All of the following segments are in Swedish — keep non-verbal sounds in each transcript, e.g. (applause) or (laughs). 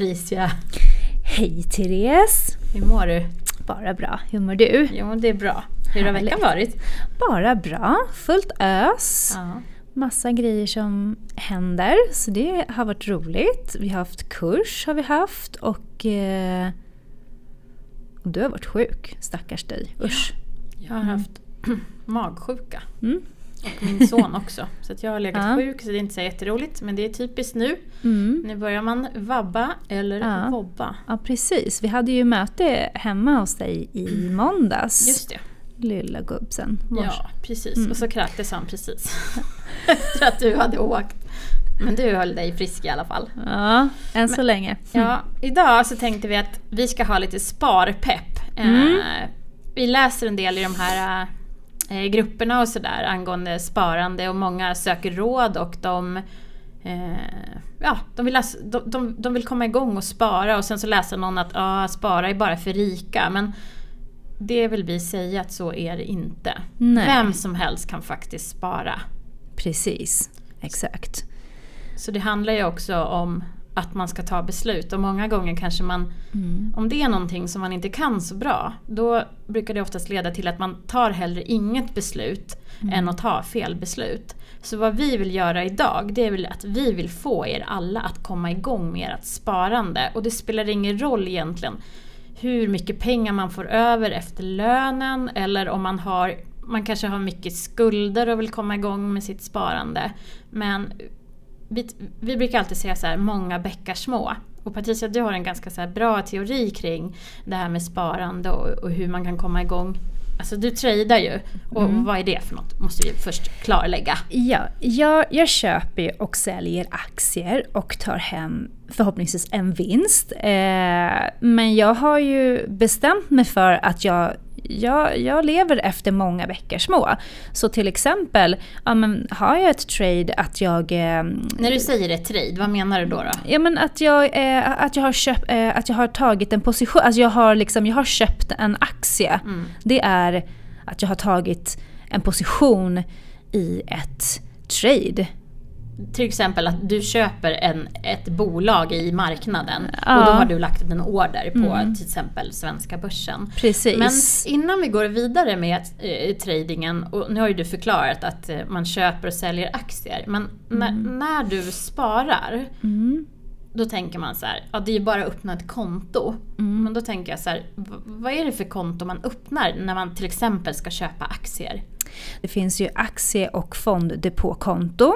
Patricia! Hej Therese! Hur mår du? Bara bra. Hur mår du? Jo, det är bra. Hur har veckan varit? Bara bra. Fullt ös. Ja. Massa grejer som händer, så det har varit roligt. Vi har haft kurs har vi haft och, eh, du har varit sjuk, stackars dig. Usch. Jag har haft (clears throat) magsjuka. Mm. Och min son också. (laughs) Så jag har legat Ja. sjuk så det är inte så jätteroligt. Men det är typiskt nu. Mm. Nu börjar man vabba eller Ja. vobba. Ja precis, vi hade ju möte hemma hos dig i måndags. Just det. Lilla gubbsen. Mors- Ja, precis. Mm. Och så kräktes han precis. (laughs) Efter att du hade åkt. Men du höll dig frisk i alla fall. Ja, än så länge. Ja, idag så tänkte vi att vi ska ha lite sparpepp. Mm. Eh, vi läser en del i de här eh, grupperna och sådär angående sparande och många söker råd och de eh, Ja, de vill, läsa, de, de, de vill komma igång och spara och sen så läser någon att ah, spara är bara för rika. Men det vill vi säga att så är det inte. Nej. Vem som helst kan faktiskt spara. Precis, exakt. Så det handlar ju också om att man ska ta beslut och många gånger kanske man Mm. Om det är någonting som man inte kan så bra, då brukar det oftast leda till att man tar hellre inget beslut än att ta fel beslut. Så vad vi vill göra idag, det är väl att vi vill få er alla att komma igång med ert sparande. Och det spelar ingen roll egentligen hur mycket pengar man får över efter lönen eller om man har man kanske har mycket skulder och vill komma igång med sitt sparande. Men vi, vi brukar alltid säga så här, många bäckar små. Och Patricia, du har en ganska så bra teori kring det här med sparande och, och hur man kan komma igång. Alltså du tradar ju. Och Mm. vad är det för något? Måste vi först klarlägga. Ja, jag, jag köper och säljer aktier och tar hem förhoppningsvis en vinst. Eh, men jag har ju bestämt mig för att jag, jag, jag lever efter många veckor små. Så till exempel, ja, men har jag ett trade att jag... Eh, När du säger ett trade, vad menar du då? då? Ja men att jag, eh, att jag har köpt, eh, att jag har tagit en position, alltså jag har liksom, jag har köpt en aktie. Mm. Det är att jag har tagit en position i ett trade. Till exempel att du köper en, ett bolag i marknaden Ja. och då har du lagt en order på Mm. till exempel svenska börsen. Precis. Men innan vi går vidare med eh, tradingen, och nu har ju du förklarat att eh, man köper och säljer aktier. Men när, när du sparar, Mm. då tänker man så här, ja det är ju bara att öppna ett konto. Mm. Men då tänker jag så här, vad är det för konto man öppnar när man till exempel ska köpa aktier? Det finns ju aktie och fonddepåkonto.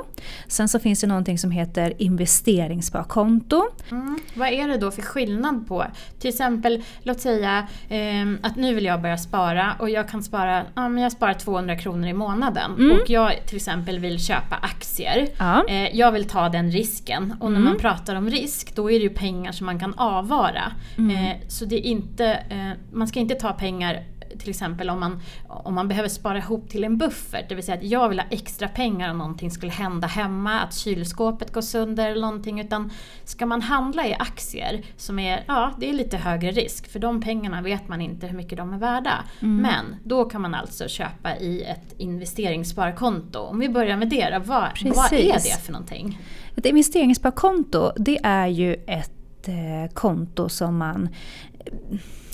Sen så finns det någonting som heter investeringssparkonto. Mm. Vad är det då för skillnad på, till exempel låt säga ehm, att nu vill jag börja spara och jag kan spara, ja men jag sparar 200 kronor i månaden Mm. och jag till exempel vill köpa aktier. Ja. Eh, jag vill ta den risken och när Mm. man pratar om risk då är det ju pengar som man kan avvara. Mm. Eh, så det är inte, eh, man ska inte ta pengar till exempel om man, om man behöver spara ihop till en buffert, det vill säga att jag vill ha extra pengar om någonting skulle hända hemma, att kylskåpet går sönder eller någonting. Utan ska man handla i aktier som är, ja det är lite högre risk för de pengarna vet man inte hur mycket de är värda. Men då kan man alltså köpa i ett investeringssparkonto. Om vi börjar med det då, vad, vad är det för någonting? Ett investeringssparkonto det är ju ett eh, konto som man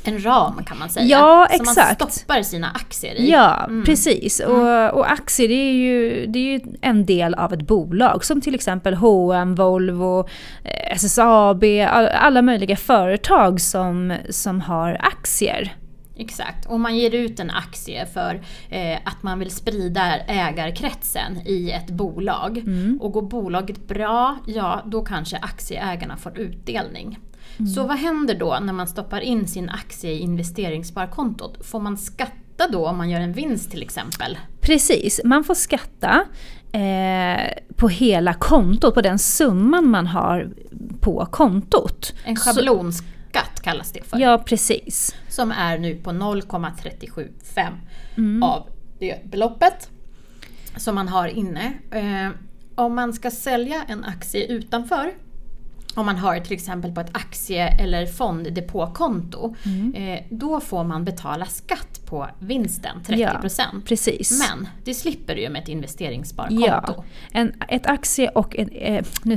En ram kan man säga. Ja, Som exakt. man stoppar sina aktier i. Ja, Mm. precis. Och, och aktier det är, ju, det är ju en del av ett bolag som till exempel H&M, Volvo, eh, SSAB, all- alla möjliga företag som, som har aktier. Exakt, och man ger ut en aktie för eh, att man vill sprida ägarkretsen i ett bolag. Mm. Och går bolaget bra, ja då kanske aktieägarna får utdelning. Så vad händer då när man stoppar in sin aktie i investeringssparkontot? Får man skatta då om man gör en vinst till exempel? Precis, man får skatta eh, på hela kontot, på den summan man har på kontot. En schablonskatt kallas det för. Ja, precis. Som är nu på 0,375 Mm. av det beloppet som man har inne. Eh, om man ska sälja en aktie utanför om man har till exempel på ett aktie eller fonddepåkonto, Mm. eh, då får man betala skatt på vinsten, 30%. Precis. Men det slipper du ju med ett investeringssparkonto. Ja, en, ett aktie och, en, eh, (laughs) nu,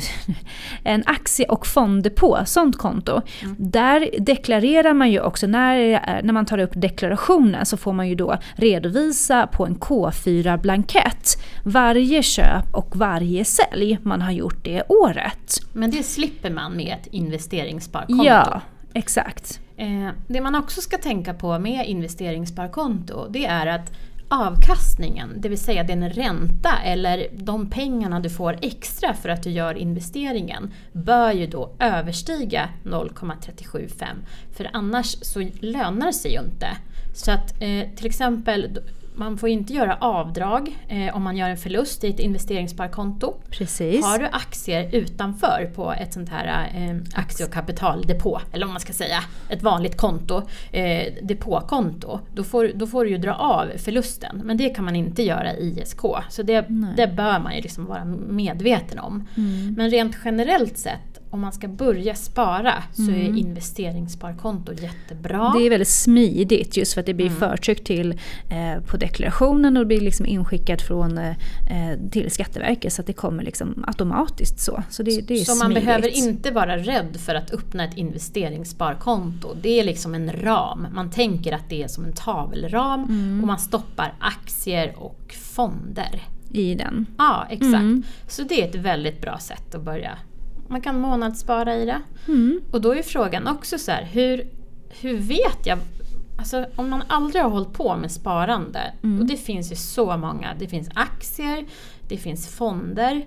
en aktie och fonddepå, sånt konto. Mm. Där deklarerar man ju också, när, när man tar upp deklarationen så får man ju då redovisa på en K4-blankett varje köp och varje sälj man har gjort det året. Men det slipper man med ett investeringssparkonto. Ja, exakt. Eh, det man också ska tänka på med investeringssparkonto det är att avkastningen, det vill säga den ränta eller de pengarna du får extra för att du gör investeringen, bör ju då överstiga 0,375. För annars så lönar det sig ju inte. Så att eh, till exempel, man får inte göra avdrag eh, om man gör en förlust i ett investeringssparkonto. Precis. Har du aktier utanför på ett sånt här eh, aktie och kapitaldepå, eller om man ska säga ett vanligt konto, eh, depåkonto, då får, då får du ju dra av förlusten. Men det kan man inte göra i ISK, så det, Nej. det bör man ju liksom vara medveten om. Mm. Men rent generellt sett, om man ska börja spara så är Mm. investeringssparkonto jättebra. Det är väldigt smidigt just för att det blir Mm. förtryck till, eh, på deklarationen och det blir liksom inskickat från, eh, eh, till Skatteverket så att det kommer liksom automatiskt så. Så det, det är Så man behöver inte vara rädd för att öppna ett investeringssparkonto. Det är liksom en ram. Man tänker att det är som en tavelram Mm. och man stoppar aktier och fonder. i den. Ja, exakt. Mm. Så det är ett väldigt bra sätt att börja. Man kan månadsspara i det. Mm. Och då är frågan också så här, hur, hur vet jag? Alltså om man aldrig har hållit på med sparande, Mm. och det finns ju så många, det finns aktier, det finns fonder.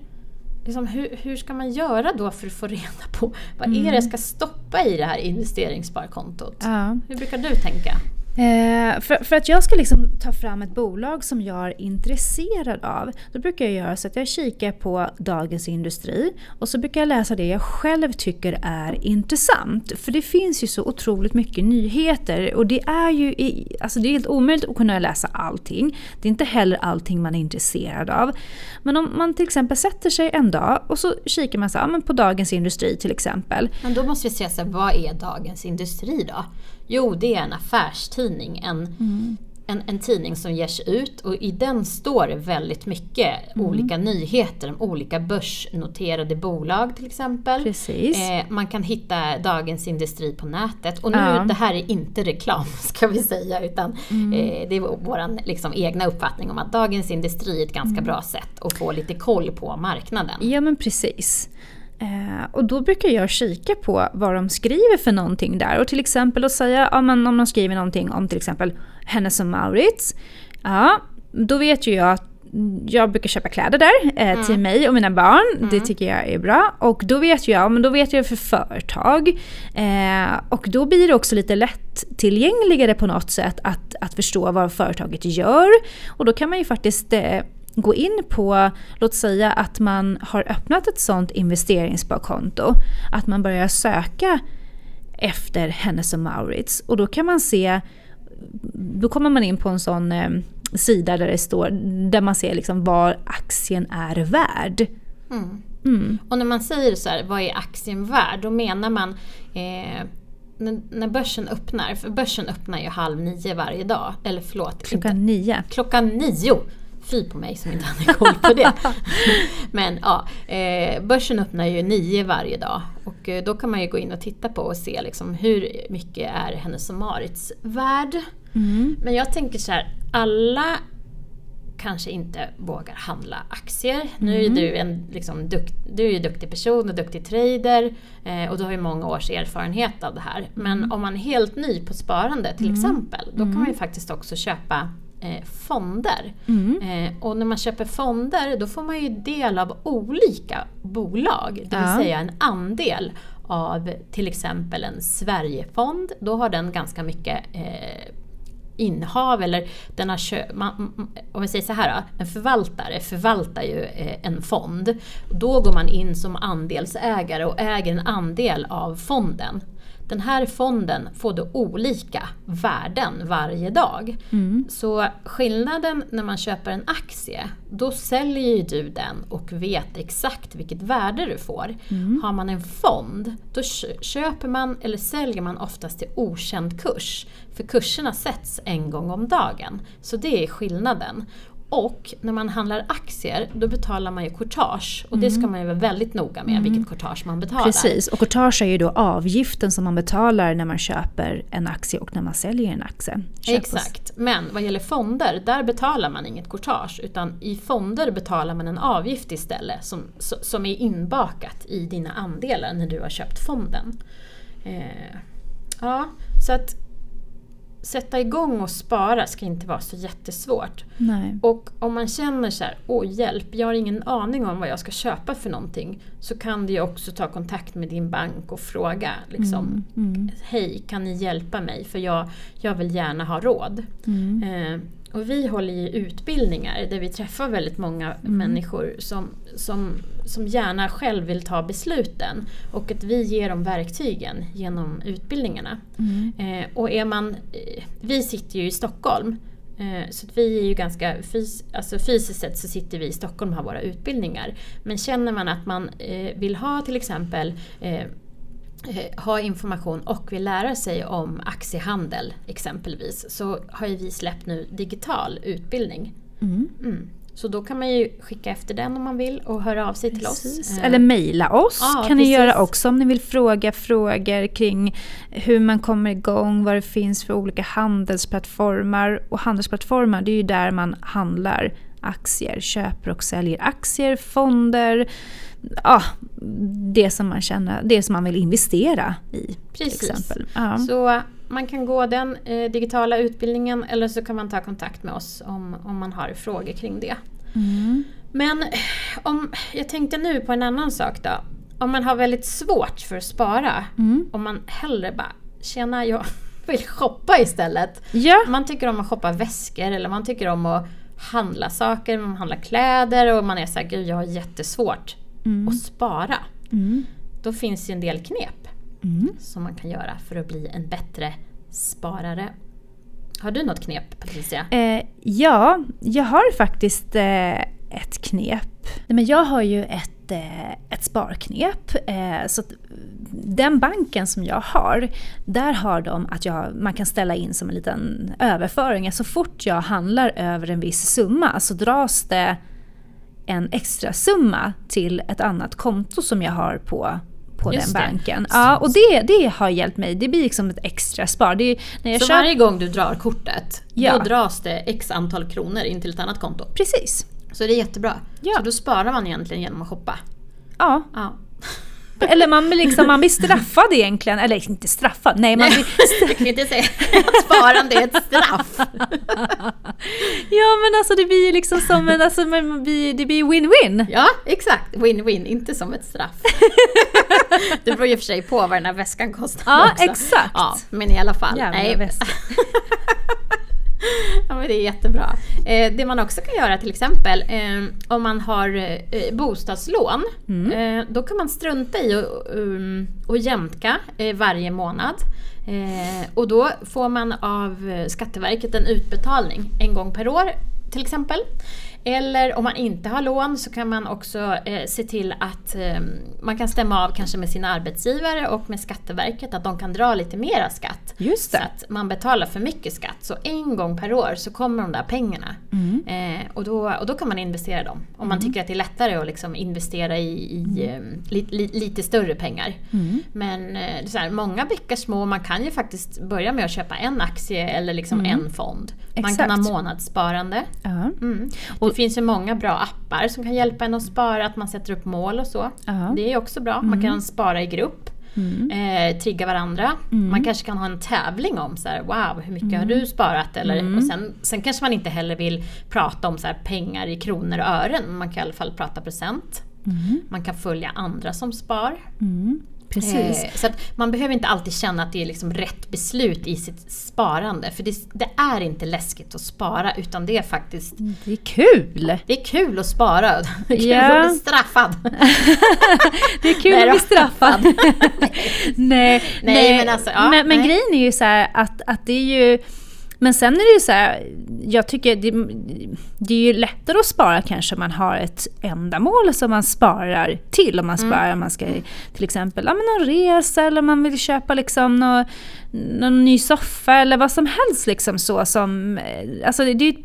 Liksom, hur, hur ska man göra då för att få reda på vad är det jag ska stoppa i det här investeringssparkontot? Ja. Hur brukar du tänka? Eh, för, för att jag ska liksom ta fram ett bolag som jag är intresserad av, då brukar jag göra så att jag kikar på Dagens Industri och så brukar jag läsa det jag själv tycker är intressant. För det finns ju så otroligt mycket nyheter och det är ju i, alltså det är helt omöjligt att kunna läsa allting. Det är inte heller allting man är intresserad av. Men om man till exempel sätter sig en dag och så kikar man så, ja, men på Dagens Industri till exempel. Men då måste vi säga så här, vad är Dagens Industri då? Jo, det är en affärstidning, en, en, en tidning som ges ut och i den står det väldigt mycket olika nyheter om olika börsnoterade bolag till exempel. Precis. Eh, man kan hitta Dagens Industri på nätet. Och nu, Ja. det här är inte reklam (laughs) ska vi säga, utan eh, det är vår liksom, egna uppfattning om att Dagens Industri är ett ganska bra sätt att få lite koll på marknaden. Ja men precis. Eh, och då brukar jag kika på vad de skriver för någonting där. Och till exempel att säga, ja, men om de skriver någonting om till exempel Hennes och Mauritz. Ja, då vet ju jag att jag brukar köpa kläder där eh, till mig och mina barn. Det tycker jag är bra. Och då vet jag, men då vet jag för företag. Eh, och då blir det också lite lättillgängligare på något sätt att, att förstå vad företaget gör. Och då kan man ju faktiskt eh, gå in på, låt säga att man har öppnat ett sånt investeringssparkonto, att man börjar söka efter Hennes och Mauritz och då kan man se, då kommer man in på en sån eh, sida där det står, där man ser liksom vad aktien är värd. Mm. Mm. Och när man säger så här, vad är aktien värd? Då menar man eh, när, när börsen öppnar, för börsen öppnar ju halv nio varje dag. Eller förlåt, inte, Klockan nio. klockan nio! Fy på mig som inte hade koll på det. (laughs) Men ja, eh, börsen öppnar ju nio varje dag. Och eh, då kan man ju gå in och titta på och se liksom, hur mycket är Hennes och Mauritz värd. Mm. Men jag tänker så här, alla kanske inte vågar handla aktier. Nu är du en liksom, dukt, du är duktig person och duktig trader eh, och du har ju många års erfarenhet av det här. Men om man är helt ny på sparande till exempel, då kan man ju faktiskt också köpa eh, fonder. Mm. Eh, och när man köper fonder då får man ju del av olika bolag, det vill Ja. säga en andel av till exempel en Sverigefond. Då har den ganska mycket eh, innehav eller den har kö- man, om vi säger så här då, en förvaltare förvaltar ju eh, en fond. Då går man in som andelsägare och äger en andel av fonden. Den här fonden får då olika värden varje dag. Mm. Så skillnaden när man köper en aktie, då säljer ju du den och vet exakt vilket värde du får. Mm. Har man en fond, då kö- köper man eller säljer man oftast till okänd kurs. För kurserna sätts en gång om dagen. Så det är skillnaden. Och när man handlar aktier, då betalar man ju courtage. Och det ska man ju vara väldigt noga med, vilket courtage man betalar. Mm. Precis, och courtage är ju då avgiften som man betalar när man köper en aktie och när man säljer en aktie. Köp Exakt, men vad gäller fonder, där betalar man inget courtage utan i fonder betalar man en avgift istället som, so- som är inbakat i dina andelar när du har köpt fonden. Eh, ja, så att sätta igång och spara ska inte vara så jättesvårt. Nej. Och om man känner så här, åh hjälp, jag har ingen aning om vad jag ska köpa för någonting. Så kan du ju också ta kontakt med din bank och fråga liksom, Mm. hej kan ni hjälpa mig för jag, jag vill gärna ha råd. Mm. Eh, och vi håller ju utbildningar där vi träffar väldigt många Mm. människor som, som, som gärna själv vill ta besluten. Och att vi ger dem verktygen genom utbildningarna. Mm. Eh, och är man, eh, vi sitter ju i Stockholm. Eh, så vi är ju ganska fys, alltså fysiskt sett så sitter vi i Stockholm och har våra utbildningar. Men känner man att man vill ha till exempel ha information och vill lära sig om aktiehandel exempelvis så har ju vi släppt nu digital utbildning. Mm. Mm. Så då kan man ju skicka efter den om man vill och höra av sig till oss. Precis. Eh, Eller mejla oss Ja, kan ni precis. göra också om ni vill fråga frågor kring hur man kommer igång, vad det finns för olika handelsplattformar. Och handelsplattformar det är ju där man handlar aktier, köper och säljer aktier, fonder, ja, det som man känner, det som man vill investera i till Precis. exempel. Ja. Så man kan gå den eh, digitala utbildningen eller så kan man ta kontakt med oss om, om man har frågor kring det. Mm. Men eh, om, jag tänkte nu på en annan sak då. Om man har väldigt svårt för att spara, Mm. om man hellre bara “tjena, jag (laughs) vill shoppa istället”. Ja. Man tycker om att shoppa väskor eller man tycker om att handla saker, man handlar kläder och man är såhär “gud jag har jättesvårt Mm. att spara”. Mm. Då finns ju en del knep Mm. som man kan göra för att bli en bättre sparare. Har du något knep Patricia? Eh, ja, jag har faktiskt eh, ett knep. Nej, men jag har ju ett, eh, ett sparknep. Eh, så den banken som jag har, där har de att jag, man kan ställa in som en liten överföring. Så fort jag handlar över en viss summa så dras det en extra summa till ett annat konto som jag har på på Just den det. banken. Ja, och det, det har hjälpt mig. Det blir liksom ett extra spar. Det är, när jag Så köper- varje gång du drar kortet, Ja. då dras det x antal kronor in till ett annat konto. Precis. Så det är jättebra. Ja. Så då sparar man egentligen genom att shoppa. Ja, Ja. Eller man liksom, man blir straffad egentligen, eller inte straffad, nej man blir... (laughs) Du kan ju inte säga att sparande är ett straff. (laughs) Ja men alltså det blir ju liksom som en, alltså man blir, det blir win-win. Ja, exakt. Win-win, inte som ett straff. (laughs) Det beror ju för sig på vad den här väskan kostar Ja, också. exakt. Ja, men i alla fall. Jävla nej. väska. Ja, men det är jättebra. Eh, det man också kan göra till exempel eh, om man har eh, bostadslån. Mm. Då kan man strunta i att um, och jämka varje månad. Och då får man av Skatteverket en utbetalning en gång per år till exempel. Eller om man inte har lån så kan man också eh, se till att eh, man kan stämma av kanske med sin arbetsgivare och med Skatteverket att de kan dra lite mera skatt. Just Så det. att man betalar för mycket skatt. Så en gång per år så kommer de där pengarna. Mm. Eh, och, då, och då kan man investera dem. Om man tycker att det är lättare att liksom investera i, i eh, li, li, lite större pengar. Mm. Men eh, så här, många bäckar små. Man kan ju faktiskt börja med att köpa en aktie eller liksom en fond. Man kan ha Exakt. månadssparande. Ja. Mm. det finns ju många bra appar som kan hjälpa en att spara, att man sätter upp mål och så. Ja. Det är också bra. Man kan spara i grupp. Mm. Eh, trigga varandra. Man kanske kan ha en tävling om så här, wow, hur mycket Mm. har du sparat? Eller, och sen, sen kanske man inte heller vill prata om så här, pengar i kronor och ören. Man kan i alla fall prata procent. Mm. Man kan följa andra som spar. Mm. Precis. Eh, så man behöver inte alltid känna att det är liksom rätt beslut i sitt sparande. För det, det är inte läskigt att spara utan det är faktiskt Det är kul! det är kul att spara. (laughs) Det är kul Ja. att bli straffad. (laughs) Det är kul Nej att bli straffad. (laughs) nej, Nej, men alltså, ja, men, men nej. grejen är ju så att, att det är ju men sen är det ju så här, jag tycker det, det är ju lättare att spara kanske om man har ett ändamål som man sparar till. Om man Mm. sparar, om man ska till exempel, ja men någon resa eller man vill köpa liksom någon, någon ny soffa eller vad som helst liksom så som, eh, alltså det, det,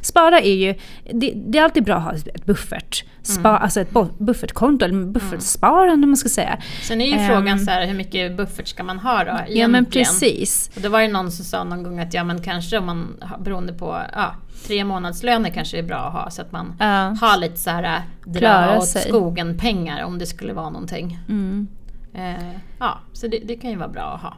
spara är ju, det, det är alltid bra att ha ett buffert, spa, Mm. alltså ett buffertkonto eller buffertsparande om man ska säga. Sen är ju frågan så här, hur mycket buffert ska man ha då egentligen? Ja men precis. Och det var ju någon som sa någon gång att ja men kanske om man, beroende på, ja, tre månadslöner kanske är bra att ha så att man Ja. har lite så här äh, dra Klara åt sig. skogen pengar om det skulle vara någonting. Mm. Eh, ja, så det, det kan ju vara bra att ha.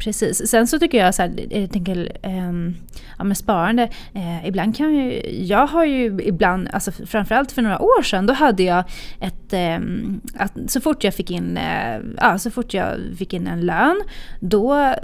Precis. Sen så tycker jag så här, jag tänker, ehm, ja med sparande, eh, ibland kan ju, jag har ju ibland, alltså framförallt för några år sedan, då hade jag ett, ehm, att så fort jag fick in, eh, ja så fort jag fick in en lön, då eh,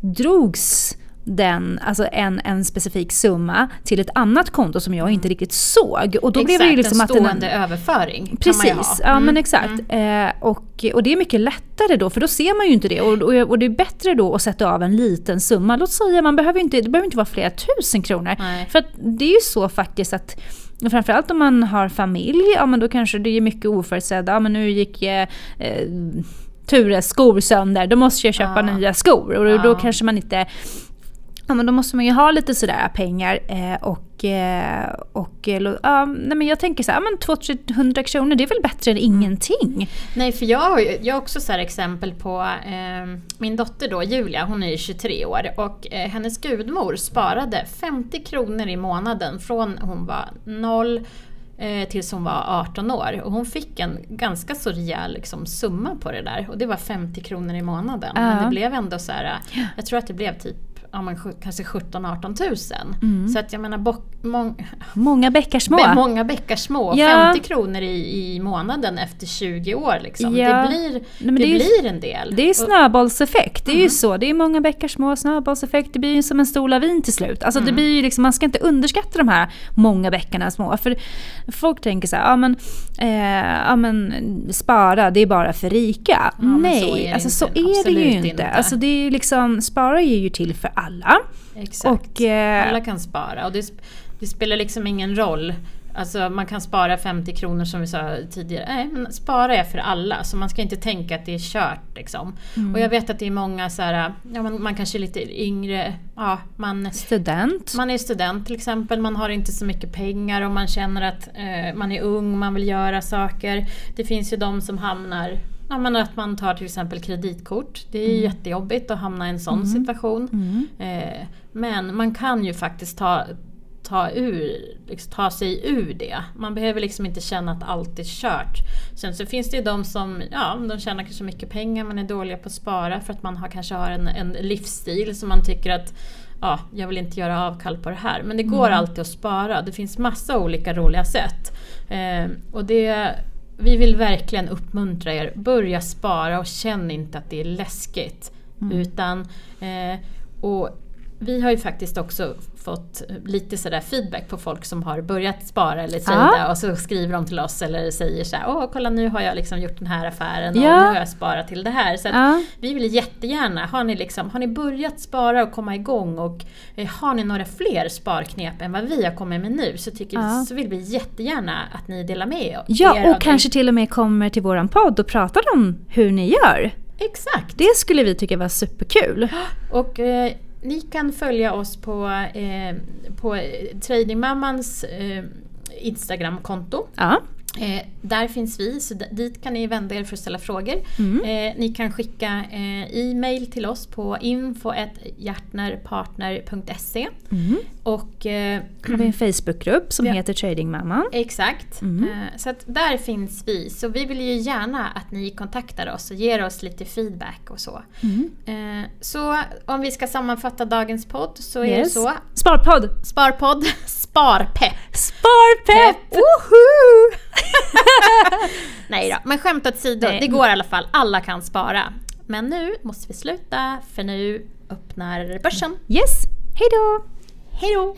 drogs den, alltså en, en specifik summa till ett annat konto som jag inte riktigt såg. Och då Exakt, blev det ju liksom en att den, stående överföring kan man ju Precis, ha. ja Mm, men exakt. Eh, och, och det är mycket lättare då, för då ser man ju inte det. Och, och, och det är bättre då att sätta av en liten summa. Låt säga, man behöver inte, det behöver inte vara flera tusen kronor. Nej. För att det är ju så faktiskt att Framförallt om man har familj, ja men då kanske det är mycket oförutsedda. Ja men nu gick eh, eh, Tures skor sönder, då måste jag köpa Ja. nya skor. Och då, Ja. då kanske man inte Ja men då måste man ju ha lite sådär pengar eh, och, eh, och eh, ja, nej men jag tänker så här, men 200-300 kronor det är väl bättre än ingenting? Nej, för jag har, ju- jag har också så exempel på eh, min dotter då, Julia, hon är ju 23 år och eh, hennes gudmor sparade 50 kronor i månaden från hon var 0 eh, tills hon var 18 år. Och hon fick en ganska så rejäl liksom, summa på det där och det var 50 kronor i månaden. Men Ja. det blev ändå så här, jag tror att det blev typ ja, men, kanske 17-18 tusen. Mm. Så att jag menar, bock, mång, Många bäckar små. Många bäckar små. Ja. 50 kronor i, i månaden efter 20 år. Liksom. Ja. Det, blir, Nej, det det ju- blir en del. Det är snöbollseffekt, det är ju så. Det är många bäckar små, snöbollseffekt, det blir ju som en stor lavin till slut. Alltså det blir liksom, man ska inte underskatta de här många bäckarna små. För folk tänker så här, ja men, eh, ja men spara, det är bara för rika. men Nej, så är det alltså så är det ju inte. inte. Alltså det är liksom, spara är ju till för alla. Exakt. Och, eh, Alla kan spara och det, det spelar liksom ingen roll. Alltså man kan spara 50 kronor som vi sa tidigare. Nej, men spara är för alla. Så man ska inte tänka att det är kört. Liksom. Mm. Och jag vet att det är många så här, ja, man, man kanske är lite yngre. Ja, man, Student. Man är student till exempel, man har inte så mycket pengar och man känner att eh, man är ung, man vill göra saker. Det finns ju de som hamnar, ja, men att man tar till exempel kreditkort. Det är ju jättejobbigt att hamna i en sån situation. Mm. Eh, men man kan ju faktiskt ta, ta, ur, liksom, ta sig ur det. Man behöver liksom inte känna att allt är kört. Sen så finns det ju de som ja, de tjänar kanske mycket pengar men är dåliga på att spara för att man har, kanske har en, en livsstil som man tycker att ja, jag vill inte göra avkall på det här. Men det går alltid att spara. Det finns massa olika roliga sätt. Eh, och det, vi vill verkligen uppmuntra er. Börja spara och känn inte att det är läskigt. Utan, eh, och vi har ju faktiskt också fått lite sådär feedback på folk som har börjat spara eller trada Ja. och så skriver de till oss eller säger så här, åh kolla nu har jag liksom gjort den här affären och Ja. nu har jag sparat till det här. Så Ja. vi vill jättegärna, har ni, liksom, har ni börjat spara och komma igång och eh, har ni några fler sparknep än vad vi har kommit med nu så, vi, så vill vi jättegärna att ni delar med er Ja, och kanske till och med kommer till våran podd och pratar om hur ni gör. Exakt! Det skulle vi tycka var superkul. Och eh, ni kan följa oss på, eh, på Tradingmammans eh, Instagramkonto. Ja. Eh, där finns vi, så dit kan ni vända er för att ställa frågor. Mm. Eh, ni kan skicka eh, e-mail till oss på info.hjärtnerpartner.se Mm. och eh, har vi en Facebookgrupp som Ja. heter Tradingmamman. Exakt. Mm. Eh, Så att där finns vi. Så vi vill ju gärna att ni kontaktar oss och ger oss lite feedback och så. Mm. Eh, Så om vi ska sammanfatta dagens podd så är det Yes. så. Sparpodd! Sparpodd, (laughs) Sparpepp! Sparpepp! Woho! Nej då, men skämt åsido, det går i alla fall. Alla kan spara. Men nu måste vi sluta för nu öppnar börsen. Yes, hejdå! Hej då!